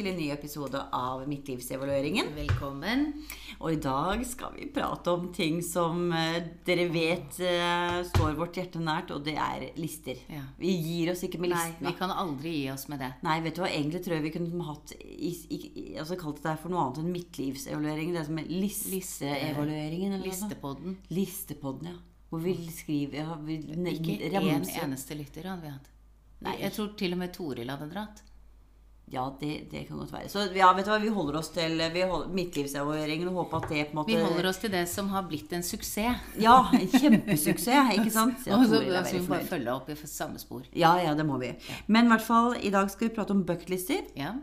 til en ny episode av Midtlivsevalueringen. Velkommen. Og i dag skal vi prate om ting som eh, dere vet eh, står vårt hjerte nært, og det er lister. Ja. Vi gir oss ikke med Nei, listene. vi kan aldri gi oss med det. Nei, vet du hva, egentlig tror jeg vi kunne hatt i, i, altså kalt det her for noe annet enn midtlivsevaluering. Det er som er listeevalueringen. Listepodden. Listepodden, ja. Hvor vi skriver ja, vi Ikke én en eneste lytter hadde vi hatt. Nei. Jeg tror til og med Toril hadde dratt. Ja, det, det kan godt være. Så ja, vet du hva, vi holder oss til midtlivsevalueringen og håper at det på en måte Vi holder oss til det som har blitt en suksess. Ja, en kjempesuksess, ikke sant? Ja, Og så veldig vi bare følge opp i samme spor. Ja, ja, det må vi. Men i hvert fall, i dag skal vi prate om bucketlister. Ja.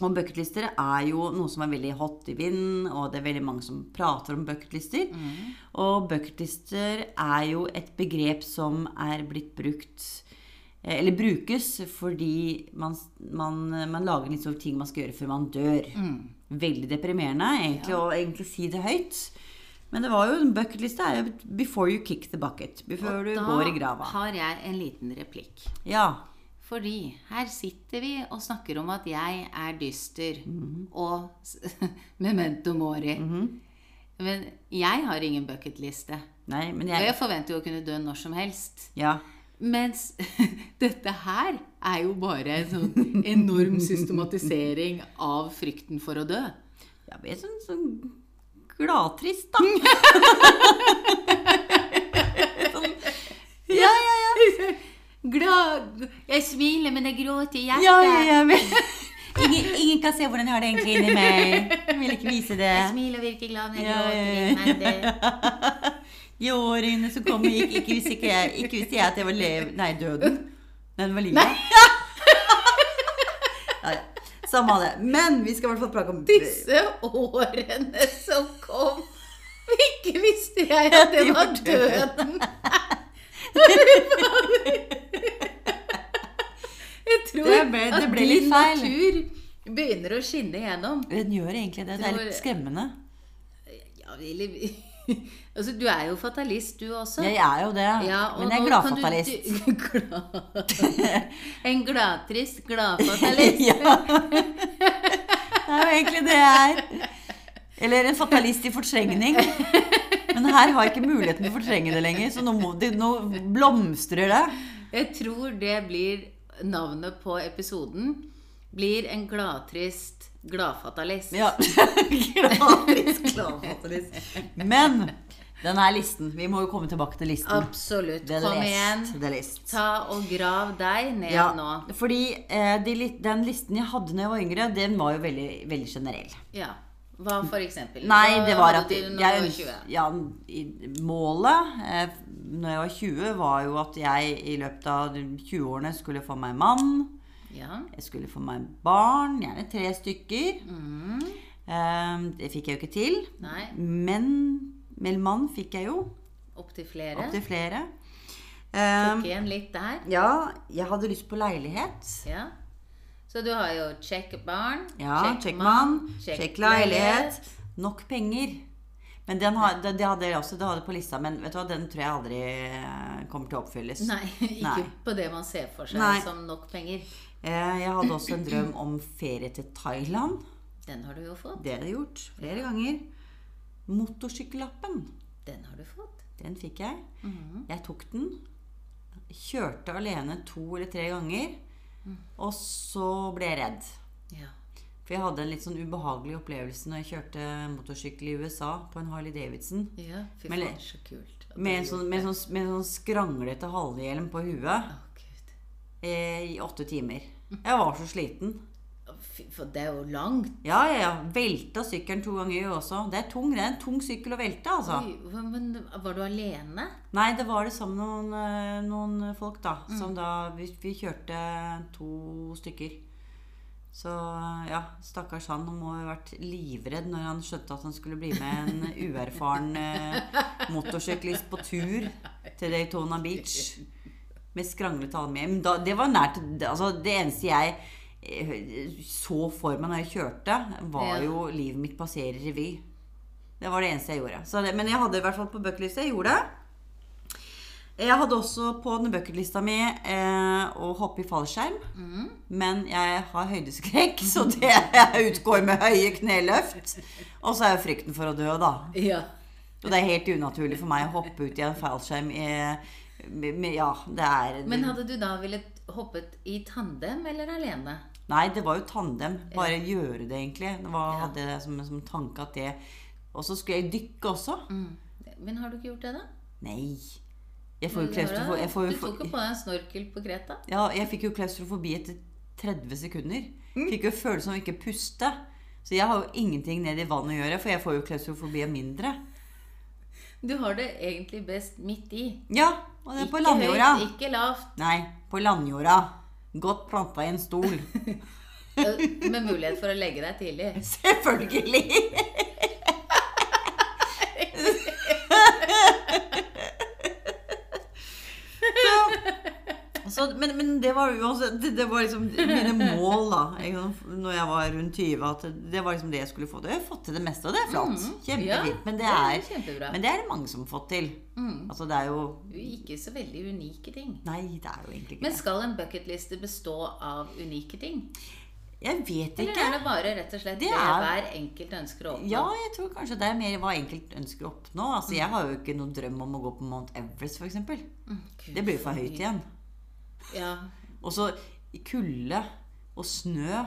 Og bucketlister er jo noe som er veldig hot i vinden, og det er veldig mange som prater om bucketlister. Og bucketlister er jo et begrep som er blitt brukt eller brukes fordi man, man, man lager litt sånne ting man skal gjøre før man dør. Veldig deprimerende egentlig å egentlig si det høyt. Men det var jo, en bucketliste er jo 'before you kick the bucket'. Før du Da går i grava. har jeg en liten replikk. Ja. Fordi her sitter vi og snakker om at jeg er dyster og memento mori. Men jeg har ingen bucketliste. Nei, men Og jeg jeg forventer jo å kunne dø når som helst. Ja. Mens dette her er jo bare en sånn enorm systematisering av frykten for å dø. ja vi er sånn, sånn gladtrist, da. sånn, ja, ja, ja. Glad Jeg smiler, men jeg gråter i hjertet. Ja, ja, ja. Ingen, ingen kan se hvordan jeg har det egentlig inni meg. Jeg vil ikke vise det. Jeg smiler og virker glad, men jeg gråter ja, ja, ja. I årene som kommer, gikk ikke visste ikke jeg, ikke visste jeg at jeg var lev... Nei, døden. Nei, den var livet. Ja, ja. Samme av det. Men vi skal i hvert fall prate om Disse årene som kom, ikke visste jeg at det var døden. Jeg tror Det ble- det ble at din feil. natur begynner å skinne igjennom. Den gjør egentlig det. Det er litt skremmende. Ja, Altså, du er jo fatalist, du også. Jeg er jo det. Ja, og men jeg er gladfatalist. du- glad- En gladtrist gladfatalist. Ja. Det er jo egentlig det jeg er. Eller en fatalist i fortrengning. Men her har jeg ikke muligheten til å fortrenge det lenger, så nå, må, nå blomstrer det. Jeg tror det blir navnet på episoden. Blir en gladtrist gladfatalist. Ja. Gladfatalist. Men den er listen Vi må jo komme tilbake til listen. Absolutt. The Kom list, igjen. Ta og grav deg ned Ja, nå. fordi eh, de, den listen jeg hadde da jeg var yngre, den var jo veldig, veldig generell. Ja. Hva for eksempel? Nei, det var at jeg, du var 20? ja, Målet eh, når jeg var 20, var jo at jeg i løpet av 20-årene skulle få meg mann. Ja. Jeg skulle få meg barn, gjerne tre stykker. Mm. Eh, det fikk jeg jo ikke til. Nei. Men med mann fikk jeg jo Opptil flere. opptil flere. Eh, Tok igjen litt der. ja, jeg hadde lyst på leilighet. Ja. Så du har jo check barn, Ja, check mann, check check leilighet. Nok penger. Men den har, det, det hadde jeg også det hadde på lista, men vet du hva, den tror jeg aldri eh, kommer til å oppfylles. Nei, ikke Nei. på det man ser for seg Nei. som nok penger. Eh, Jeg hadde også en drøm om ferie til Thailand. Den har du jo fått. Det har jeg gjort flere ganger. Motorsykkellappen, Den har du fått. den fikk jeg. Mhm. Jeg tok den. Kjørte alene to eller tre ganger. Og så ble jeg redd. Ja. For jeg hadde en litt sånn ubehagelig opplevelse når jeg kjørte motorsykkel i USA på en Harley Davidson. ja fy faen, med, så kult. Med en sånn, med en sånn, med en sånn skranglete halvhjelm på huet Oh, i åtte timer. Jeg var så sliten. For det er jo langt. Ja, ja, ja. Velta sykkelen to ganger også. Det er tung, det er en tung sykkel å velte, altså. Oi, men var du alene? Nei, det var det sammen med noen, eh, noen folk, da. Mm. Som da vi, vi kjørte to stykker. Så ja, stakkars han. Han må ha vært livredd når han skjønte at han skulle bli med en uerfaren eh, motorsyklist på tur til Daytona Beach. Med skranglete alme. Det var nært altså, Det eneste jeg så for meg når jeg kjørte, var jo livet mitt passerer revy. Det var det eneste jeg gjorde. Så det, men jeg hadde i hvert fall på bucketlista. Jeg gjorde det. Jeg hadde også på den bucketlista mi eh, å hoppe i fallskjerm. Men jeg har høydeskrekk, så det utgår med høye kneløft. Og så er jo frykten for å dø, da. Ja. Og det er helt unaturlig for meg å hoppe ut i en fallskjerm i med- Ja, det er Men hadde du da villet hoppet i tandem eller alene? Nei, det var jo tandem. Bare gjøre det, egentlig. Det var, hadde jeg som, som tanke at det Og så skulle jeg dykke også. Men har du ikke gjort det, da? Nei. Jeg får jo klaustrofobi. Jeg, får Du tok jo på deg en snorkel på Kreta. ja, jeg fikk jo klaustrofobi etter 30 sekunder. Fikk jo følelsen av å ikke puste. Så jeg har jo ingenting ned i vannet å gjøre, for jeg får jo klaustrofobi av mindre. Du har det egentlig best midt i. Ja, og det er på Ikke landjorda. høyt, ikke lavt. Nei, på landjorda. Godt planta i en stol. eh, Med mulighet for å legge deg tidlig. Selvfølgelig! Så, men, men det var også det, det var liksom mine mål da Når jeg var rundt 20. At det var liksom det jeg skulle få til. Jeg har fått til det meste, og det er flott. Kjempefint. Men det det er men det er det mange som har fått til. Altså det er jo Ikke så veldig unike ting. Nei, det er jo egentlig ikke Men skal en bucketliste bestå av unike ting? Jeg vet ikke. Eller er det bare rett og slett Det det, er- hver enkelt ønsker å oppnå? Ja, jeg tror kanskje det er mer hva enkelt ønsker å oppnå. Altså, Jeg har jo ikke noen drøm om å gå på Mount Everest, f.eks. Gud, Det blir for høyt igjen. Ja, Og så kulde og snø.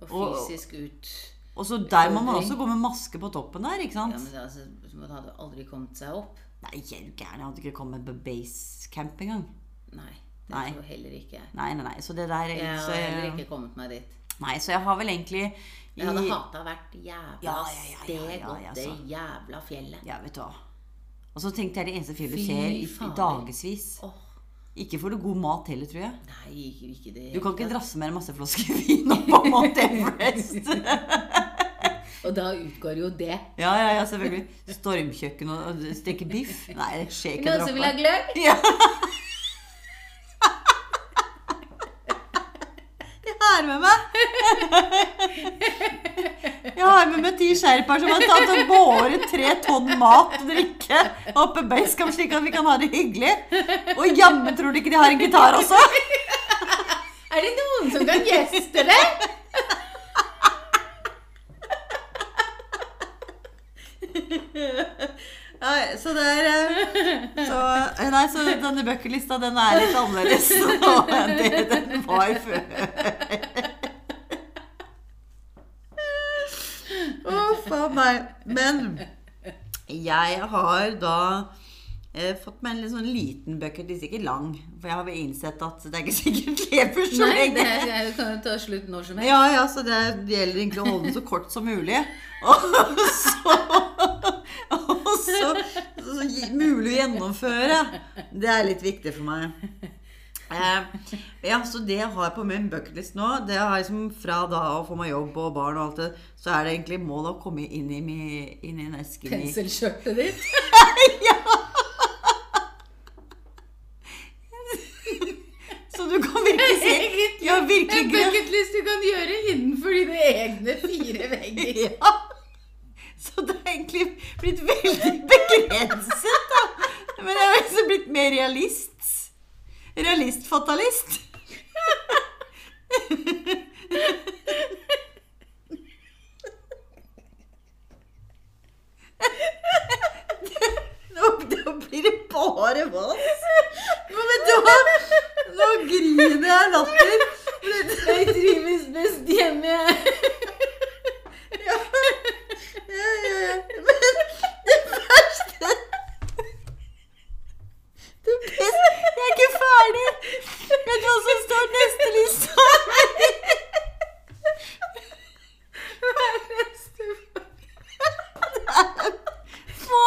og Og- fysisk ut. Og så der må man også gå med maske på toppen der, ikke Ja, men det, altså, Man hadde aldri kommet seg opp. Nei, jeg er gæren. Jeg hadde ikke kommet på basecamp engang. Nei, det Nei. tror heller ikke jeg. Nei, nei, nei. Så det der Jeg har heller ikke kommet meg dit. Nei, så jeg har vel egentlig i, Jeg hadde hata hvert jævla Ja, ja, ja, ja, steg ja, opp ja, det jævla fjellet. Ja, vet du hva. Og så tenkte jeg det eneste fjellet du ser i, i dagevis. Åh, Ikke får du god mat heller, tror jeg. nei, ikke, ikke det. Du kan ikke drasse med en masse flasker vin opp på Mount Everest. Og da utgår jo det. Ja, ja, ja, selvfølgelig. Stormkjøkken og og steke biff. Nei, det skjer ikke Noen som vil ha gløgg? Ja. Jeg har med meg Jeg har med meg ti skjerper som har tatt og båret tre tonn mat og drikke oppe basecamp, slik at vi kan ha det hyggelig. Og jammen tror du ikke de har en gitar også? Er det noen som kan gjeste det? Så det er eh, så, Nei, så denne bucketlista, den er litt annerledes nå enn det den var før. Å, meg. Men jeg har da eh, fått meg en litt sånn liten bucketlist, ikke lang. For jeg har vel innsett at det er ikke sikkert lever så Nei, lenge. det er- det kan jo ta slutt når som helst. Ja, ja, så det, det gjelder egentlig å holde den så kort som mulig. Og så, og så, så så mulig å gjennomføre. Det er litt viktig for meg. Eh, ja, så det jeg har på min bucketlist nå, det har liksom fra da å få meg jobb og barn og alt det, så er det egentlig målet å komme inn i, mi- inn i en eske Penselskjørtet ditt. Så du kan virkelig si Ja, virkelig En bucketlist du kan gjøre innenfor dine egne fire vegger. Ja. Så det har egentlig blitt veldig begrenset, da. Men jeg har liksom blitt mer realist. Realist-fatalist. Nå, blir det bare vas. Men da. Nå griner jeg latter. Jeg trives best hjemme. Ja, ja, ja. Men det verste Det beste Jeg er ikke ferdig. Vet du hva som står neste lista? Få,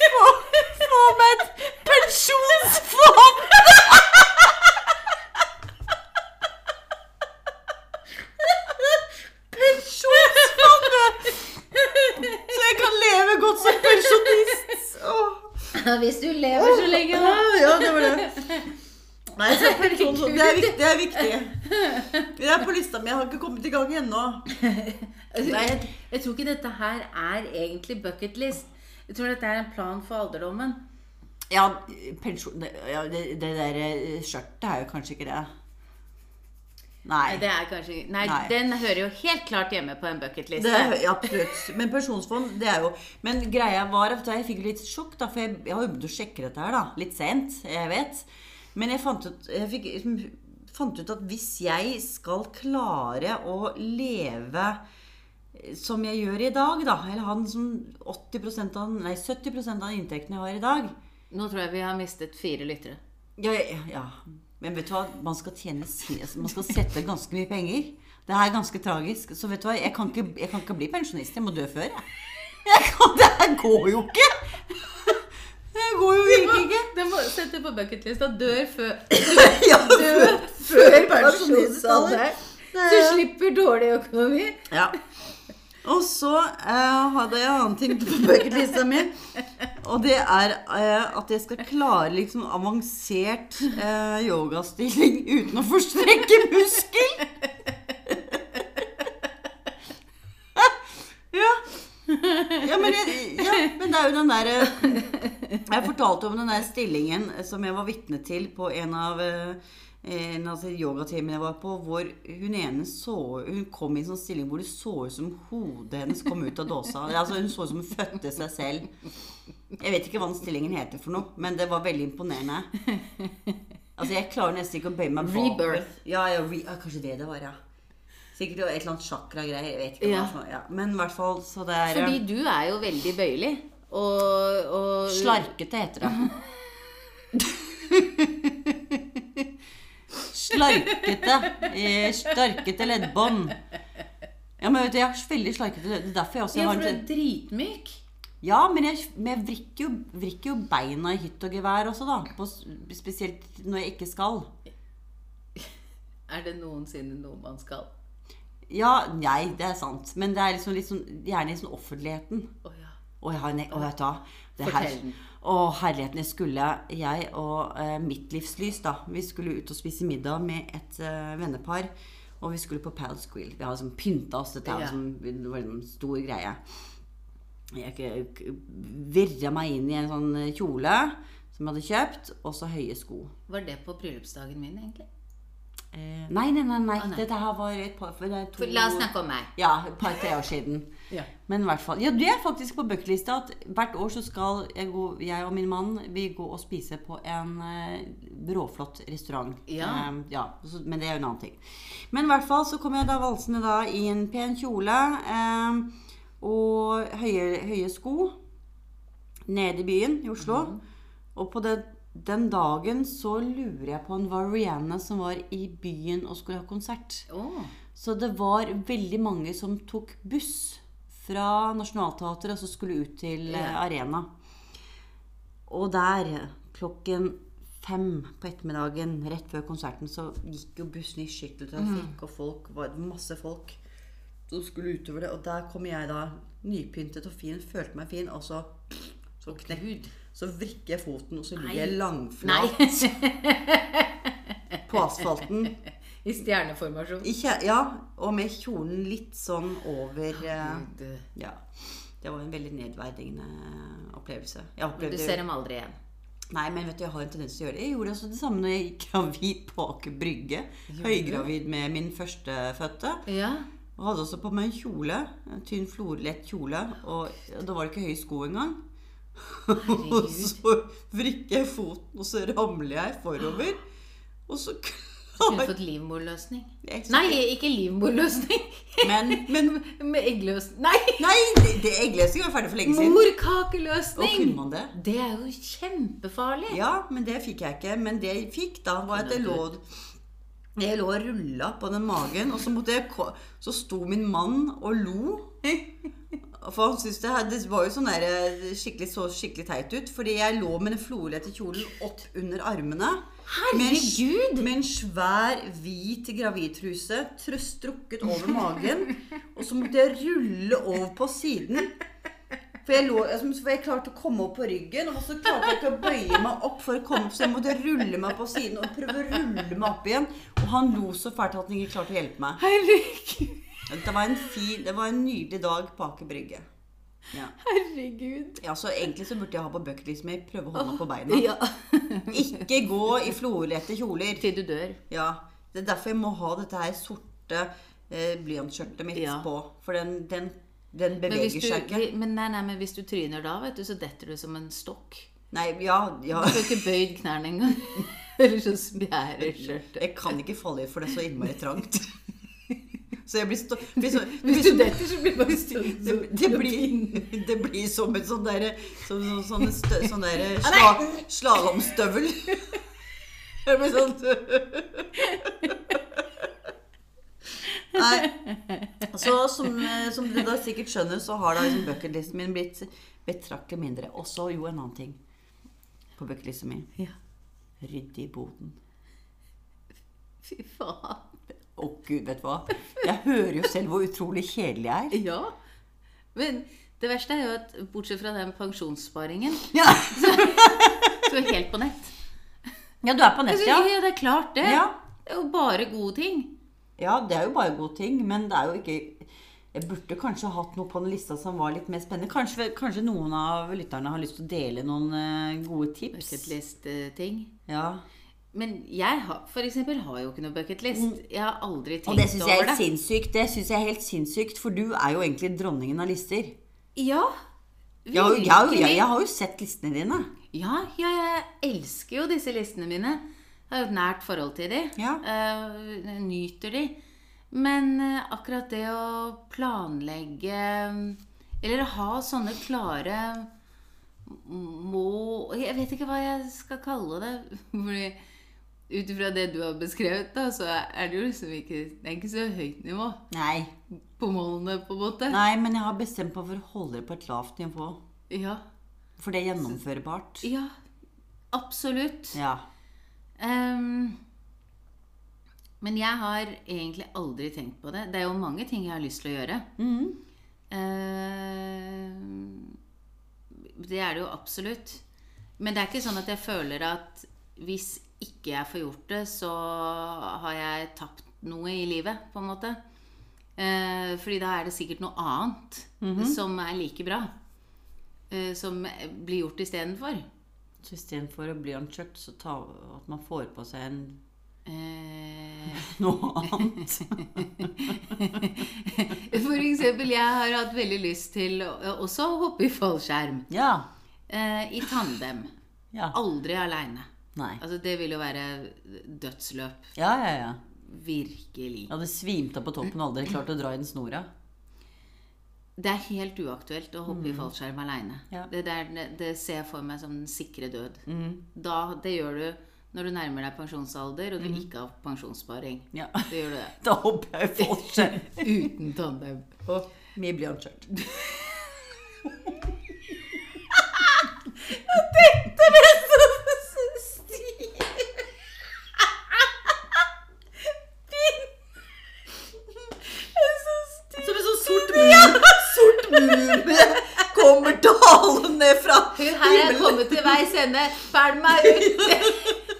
få, få meg et pensjonsfond! Pensjonsfondet! Så jeg kan leve godt som pensjonist. Åh. Hvis du lever så lenge, da. Ja, det var det. Nei, så pensjonsfond, det er viktig. Det er viktig. Det er på lista mi. Jeg har ikke kommet i gang ennå. Altså, jeg, jeg tror ikke dette her er egentlig bucketlist. Jeg tror dette er en plan for alderdommen. Ja, pensjon ja, det, det der eh, skjørtet er jo kanskje ikke det. Nei. Det er kanskje Nei, Nei. den hører jo helt klart hjemme på en bucketliste. Det ja, absolutt. Men pensjonsfond, det er jo Men greia var at jeg fikk litt sjokk, da, for jeg, jeg har jo begynt å sjekke dette her, da. Litt sent, jeg vet. Men jeg fant ut, jeg fikk, fant ut at hvis jeg skal klare å leve som jeg gjør i dag, da, eller han som 80% av, nei, 70 av inntektene jeg har i dag Nå tror jeg vi har mistet fire lyttere. ja, ja, ja. Men vet du hva? Man skal tjene Man skal sette ganske mye penger. Det er ganske tragisk. Så vet du hva? Jeg kan ikke, jeg kan ikke bli pensjonist. Jeg må dø før, jeg. jeg kan, det her går jo ikke! Det går jo virkelig ikke. Det må sette på bucketlista. Dør før Ja, Dør før pensjonistalder. pensjonsalder. Så slipper dårlig økonomi. Ja. Og så eh, hadde jeg en annen ting på bucketlista mi. Og det er eh, at jeg skal klare liksom avansert eh, yogastilling uten å forstrekke muskel. ja. Ja men, jeg, ja, men det er jo den der eh, Jeg fortalte om den der stillingen som jeg var vitne til på en av eh, en av de yogatimene jeg var på, hvor hun ene så Hun kom i en sånn stilling hvor det så ut som hodet hennes kom ut av dåsa. Altså, hun så ut som hun fødte seg selv. Jeg vet ikke hva den stillingen heter for noe, men det var veldig imponerende. Altså, jeg klarer nesten ikke å bøye meg bakover. Rebirth. Ja, ja, re, ja, kanskje det det var, ja. Sikkert et eller annet chakra-greier. Jeg vet ikke Ja. Ja. Men i hvert fall, så det er Fordi du er jo veldig bøyelig. Og, og Slarkete heter det. Slarkete. eh, Slarkete leddbånd. Ja, men vet du, jeg har veldig slarkete ledd- Det er derfor jeg også Ja, har for du er dritmyk. Ja, men jeg, men jeg vrikker, jo, vrikker jo beina i hytt og gevær også, da. På, spesielt når jeg ikke skal. Er det noensinne noe man skal? Ja, nei, det er sant. Men det er liksom litt sånn, gjerne i sånn offentligheten. Å ja. Og jeg har en, og vet du? Det her- Fortell den. Å, herligheten. Jeg skulle, jeg og eh, mitt livslys, da, vi skulle ut og spise middag med et eh, vennepar. Og vi skulle på Palace Grill. Vi hadde liksom pynta oss. Dette Ja. som, det var en stor greie. Jeg virra meg inn i en sånn kjole som jeg hadde kjøpt, og så høye sko. Var det på bryllupsdagen min, egentlig? Eh, nei, nei, nei. nei. Nei. Dette her var et par for det to, For, la oss snakke om meg. Ja, et par-tre år siden. Ja. Men i hvert fall, ja, det er faktisk på bucketlista at hvert år så skal jeg, gå, jeg og min mann vi gå og spise på en eh, råflott restaurant. Ja. Eh, ja, så, men det er jo en annen ting. Men i hvert fall så kom jeg da valsende da i en pen kjole eh, og høye, høye sko ned i byen i Oslo. Mhm. Og på den, den dagen så lurer jeg på om det var Rihanna som var i byen og skulle ha konsert. Oh. Så det var veldig mange som tok buss fra Nationaltheatret og så skulle ut til yeah. Arena. Og der, klokken fem på ettermiddagen rett før konserten, så gikk jo bussen i skytteltrafikk, og folk var masse folk som skulle utover det. Og der kom jeg da, nypyntet og fin, følte meg fin, og så så knekk, så vrikker jeg foten, og så ligger jeg langflat på asfalten. I stjerneformasjon. I ja, og med kjolen litt sånn over eh, Ja. Det var en veldig nedverdigende opplevelse. Jeg du ser dem aldri igjen. Nei, men vet du, jeg har en tendens til å gjøre det. Jeg gjorde også det samme når jeg gikk gravid på Aker Brygge. Høygravid med min førstefødte. Ja. Og hadde også på meg en kjole. En tynn, florlett kjole. Og da var det ikke høye sko engang. og så vrikker jeg foten, og så ramler jeg forover. Og så Kunne har fått livmorløsning. Nei, ikke livmorløsning. Men, men Med eggløsning. Nei! Nei, det, det eggløsning var ferdig for lenge siden. Og Morkakeløsning! kunne man det? Det er jo kjempefarlig. Ja, men det fikk jeg ikke. Men det jeg fikk da, var at jeg lå jeg lå og rulla på den magen, og så, jeg, så sto min mann og lo. For han syntes det, det var jo sånn der, eh, skikkelig, så skikkelig teit ut. Fordi jeg lå med den florlette kjolen opp under armene. Med en, Herregud! med en svær, hvit gravidtruse Trøstrukket over magen. Og så måtte jeg rulle over på siden. For jeg, lå, altså, for jeg klarte å komme opp på ryggen, og så klarte jeg ikke å bøye meg opp for å komme så jeg måtte rulle meg på siden og prøve å rulle meg opp igjen. Og han lo så fælt at han ikke klarte å hjelpe meg. Herregud. Det var en, fin, det var en nydelig dag på Aker Brygge. Ja. Herregud. ja, så egentlig så burde jeg ha på bucketlist min prøve å holde meg på beina. Ja. Ikke gå i florlette kjoler. Til du dør. Ja, Det er derfor jeg må ha dette her sorte eh, blyantskjørtet mitt Ja. på. For den, den, den Men, beveger du, seg ikke. men, nei, nei, men hvis du tryner da, vet du, så detter du som en stokk. Nei, ja, ja. Du får ikke bøyd knærne engang. Eller så spjærer skjørtet. Jeg kan ikke falle i, for det er så innmari trangt. Så jeg blir, stå, blir så, det blir så blir det bare sånn. det, det, blir, det blir som et sånn derre som, som, sånn, stø, sånn derre sla, slalåmstøvel. Det blir sånn Nei. Så som, eh, som du da sikkert skjønner, så har da liksom bucketlisten min blitt betraktelig mindre. Og så jo en annen ting på bucketlisten min. Ja. Rydde i boden. Fy faen. Å gud, vet du hva? Jeg hører jo selv hvor utrolig kjedelig jeg er. Ja. Men det verste er jo at bortsett fra den pensjonssparingen, Ja, så er jeg helt på nett. ja du er på nett, Ja. ja. det er klart det. Ja. Det er jo bare gode ting. Ja, det er jo bare gode ting, men det er jo ikke Jeg burde kanskje hatt noe på den lista som var litt mer spennende. Kanskje, kanskje noen av lytterne har lyst til å dele noen eh, gode tips? Bucketlist-ting. Ja. Men jeg har, for eksempel har jo ikke noe bucketlist. Jeg har aldri tenkt tenkt det syns jeg er over helt det. sinnssykt. Det synes jeg er helt sinnssykt, For du er jo egentlig dronningen av lister. Ja, Jeg, har jo- jeg, jeg, jeg har jo sett listene dine. Ja, jeg elsker jo disse listene mine. Jeg har jo et nært forhold til de. Ja. Uh, nyter de. Men uh, akkurat det å planlegge Eller ha sånne klare må Jeg vet ikke hva jeg skal kalle det. Ut ifra det du har beskrevet, da, så er det jo liksom ikke Det er ikke så høyt nivå Nei. på målene, på en måte. Nei, men jeg har bestemt meg for å holde det på et lavt nivå. Ja. For det er gjennomførbart. ja. Absolutt. Ja. Um, men jeg har egentlig aldri tenkt på det. Det er jo mange ting jeg har lyst til å gjøre. Mm. Uh, det er det jo absolutt. Men det er ikke sånn at jeg føler at hvis ikke jeg får gjort det, så har jeg tapt noe i livet, på en måte. Eh, fordi da er det sikkert noe annet som er like bra. eh, som blir gjort istedenfor. Så istedenfor å bli anskjørt, så ta, at man får på seg en, Eh, noe annet. For eksempel, jeg har hatt veldig lyst til å hoppe i fallskjerm. Ja. Eh, I tandem. Ja. Aldri aleine. Nei. Altså, det vil jo være dødsløp. Ja, ja, ja. Virkelig. Jeg hadde svimt av på toppen og aldri klart å dra i den snora. Det er helt uaktuelt å hoppe i fallskjerm aleine. Ja. Det, det, det ser jeg for meg som den sikre død. Mm. Da, det gjør du når du nærmer deg pensjonsalder og du ikke har pensjonssparing. Ja. Da gjør du det. Da hopper jeg i fallskjerm. Uten tandem. Og mye blyantskjørt. Som en sånn sort mumie. Sort mumie kommer dalende fra Hun her er kommet til veis ende. Ferdig meg ut!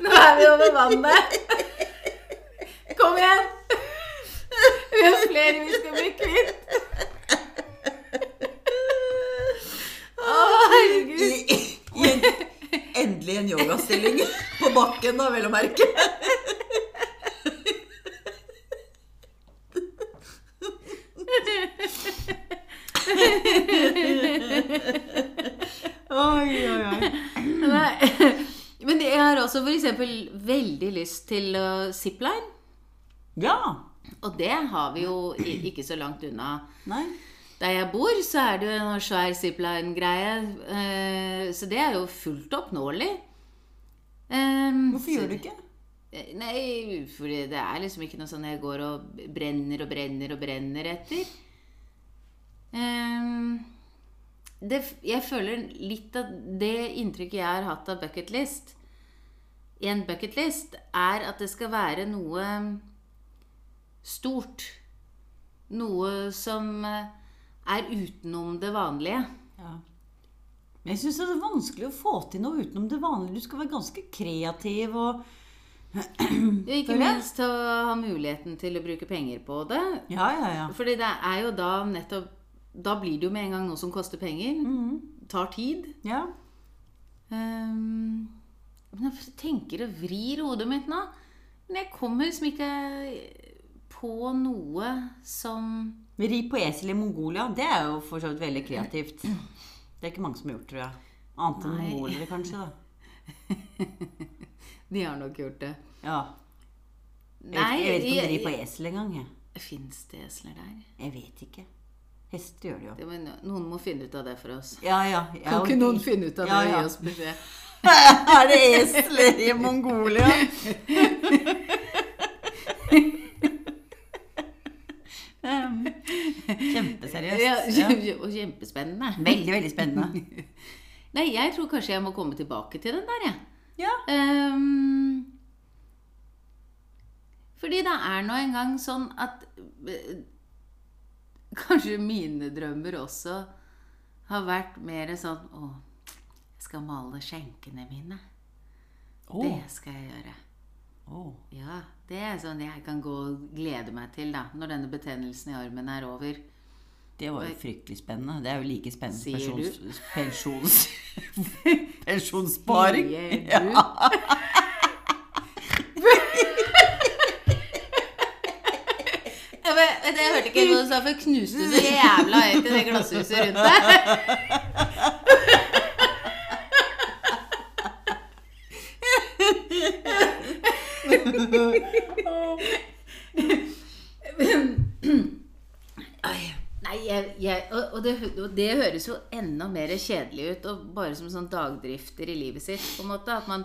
Nå er vi over vannet. Kom igjen! Vi har flere vi skal bli kvitt. Å, herregud. I, i en, endelig en yogastilling på bakken, da, vel å merke. Oi, oi. Men jeg har også eksempel veldig lyst til uh, zipline. Ja. Og det har vi jo ikke så langt unna. Nei. Der jeg bor, så er det jo en svær zipline-greie. eh, Så det er jo fullt oppnåelig. Um, Hvorfor gjør du ikke? Nei, for det er liksom ikke noe sånn jeg går og brenner og brenner og brenner etter. Ehm, det, jeg føler litt av det inntrykket jeg har hatt av bucketlist i en bucketlist, er at det skal være noe stort. Noe som eh, er utenom det vanlige. Ja. Men jeg syns det er vanskelig å få til noe utenom det vanlige. Du skal være ganske kreativ og Ikke minst å ha muligheten til å bruke penger på det. Ja, ja, ja. Fordi det er jo da nettopp da blir det jo med en gang noe som koster penger. Tar tid. Ja. Um, men jeg tenker og vrir hodet mitt nå. Men jeg kommer liksom ikke på noe som Ri på esel i Mongolia, det er jo for så vidt veldig kreativt. Det er ikke mange som har gjort, tror jeg. Annet enn mongolere, kanskje. da. De har nok gjort det. Ja. Jeg vet, jeg vet ikke om de rir på esel engang. Fins det esler der? Jeg vet ikke. Hester gjør det jo. Det må, noen må finne ut av det for oss. Ja, ja. ja Kan ikke noen finne ut av det Ja, og gi oss beskjed? Er det esler i Mongolia? Kjempeseriøst. Ja, Ja. og kjempespennende. Veldig, veldig spennende. Nei, jeg tror kanskje jeg må komme tilbake til den der, jeg. Ja. Um, fordi det er nå engang sånn at eh, Kanskje mine drømmer også har vært mer sånn Å, jeg skal male skjenkene mine. Oh. Det skal jeg gjøre. Oh. Ja, det er sånn jeg kan gå og glede meg til da, når denne betennelsen i armen er over. Det var jo fryktelig spennende. Det er jo like spennende som pensjons... pensjons pensjonssparing. Sier du? Ja. Jeg, vet, vet du, jeg hørte ikke du sa, for knuste så jævla høyt i det glasshuset rundt deg. Nei, jeg, jeg, og, og, det, og det høres jo enda mer kjedelig ut, og bare som sånn dagdrifter i livet sitt, på en måte. At man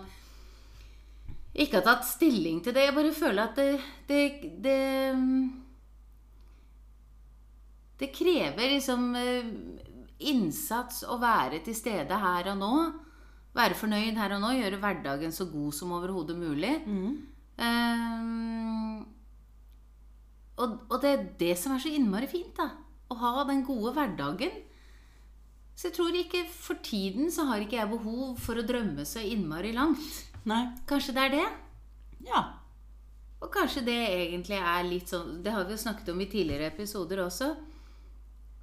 ikke har tatt stilling til det. Jeg bare føler at det Det, det, det krever liksom eh, innsats å være til stede her og nå. Være fornøyd her og nå. Gjøre hverdagen så god som overhodet mulig. Ehm, og, og det er det som er så innmari fint, da. Å ha den gode hverdagen. Så jeg tror ikke for tiden så har ikke jeg behov for å drømme så innmari langt. Nei. Kanskje det er det? Ja. Og kanskje det egentlig er litt sånn Det har vi jo snakket om i tidligere episoder også.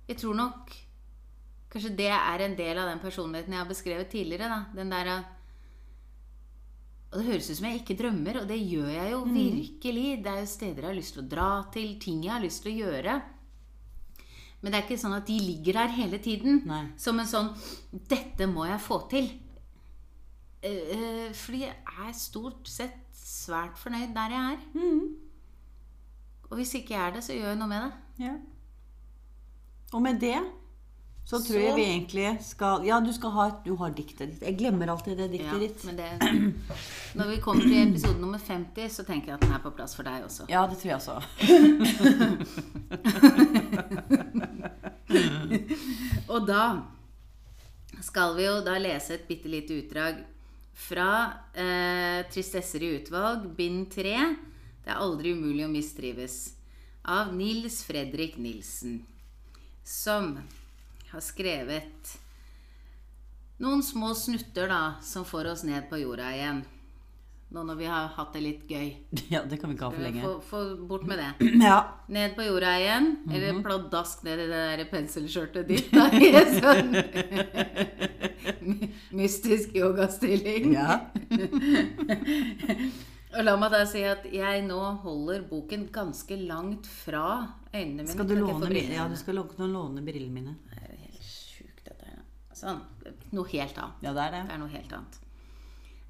Jeg tror nok Kanskje det er en del av den personligheten jeg har beskrevet tidligere. da Den der Og det høres ut som jeg ikke drømmer, og det gjør jeg jo virkelig. Det er jo steder jeg har lyst til å dra til, ting jeg har lyst til å gjøre. Men det er ikke sånn at de ligger der hele tiden. Nei. Som en sånn 'Dette må jeg få til'. Eh, eh, fordi jeg er stort sett svært fornøyd der jeg er. Og hvis ikke jeg er det, så gjør jeg noe med det. ja. Og med det så tror Så- jeg vi egentlig skal Ja, du skal ha Du har diktet ditt. Jeg glemmer alltid det diktet Ja, ditt. men det, når vi kommer til episode nummer 50, så tenker jeg at den er på plass for deg også. Ja, det tror jeg også. Og da skal vi jo da lese et bitte lite utdrag fra eh, 'Tristesser i utvalg', bind 3. Det er aldri umulig å mistrives. Av Nils Fredrik Nilsen. Som har skrevet noen små snutter da, som får oss ned på jorda igjen. Nå når vi har hatt det litt gøy. Ja, det kan vi ikke ha for lenge. Få, få bort med det. Ja. Ned på jorda igjen. Eller pladask ned i det der penselskjørtet ditt. Da, I en sånn mystisk yogastilling. ja. Og la meg da si at jeg nå holder boken ganske langt fra øynene mine. Skal du låne, ja, du skal låne, låne brillene mine. Det er jo helt sjukt, dette her. Sånn. Noe helt annet. Ja, det er det. Det er noe helt annet.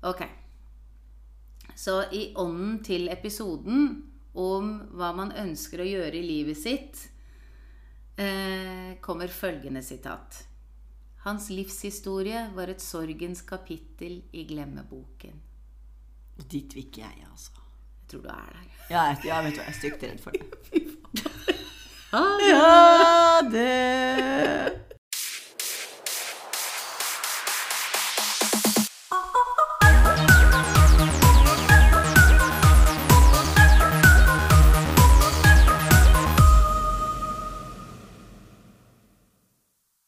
Ok. Så i ånden til episoden om hva man ønsker å gjøre i livet sitt, eh, kommer følgende sitat. Hans livshistorie var et sorgens kapittel i glemmeboken. Dit vil ikke jeg, altså. Jeg tror du er der. Ja, jeg, ja vet du jeg er stygt redd for det. Ha det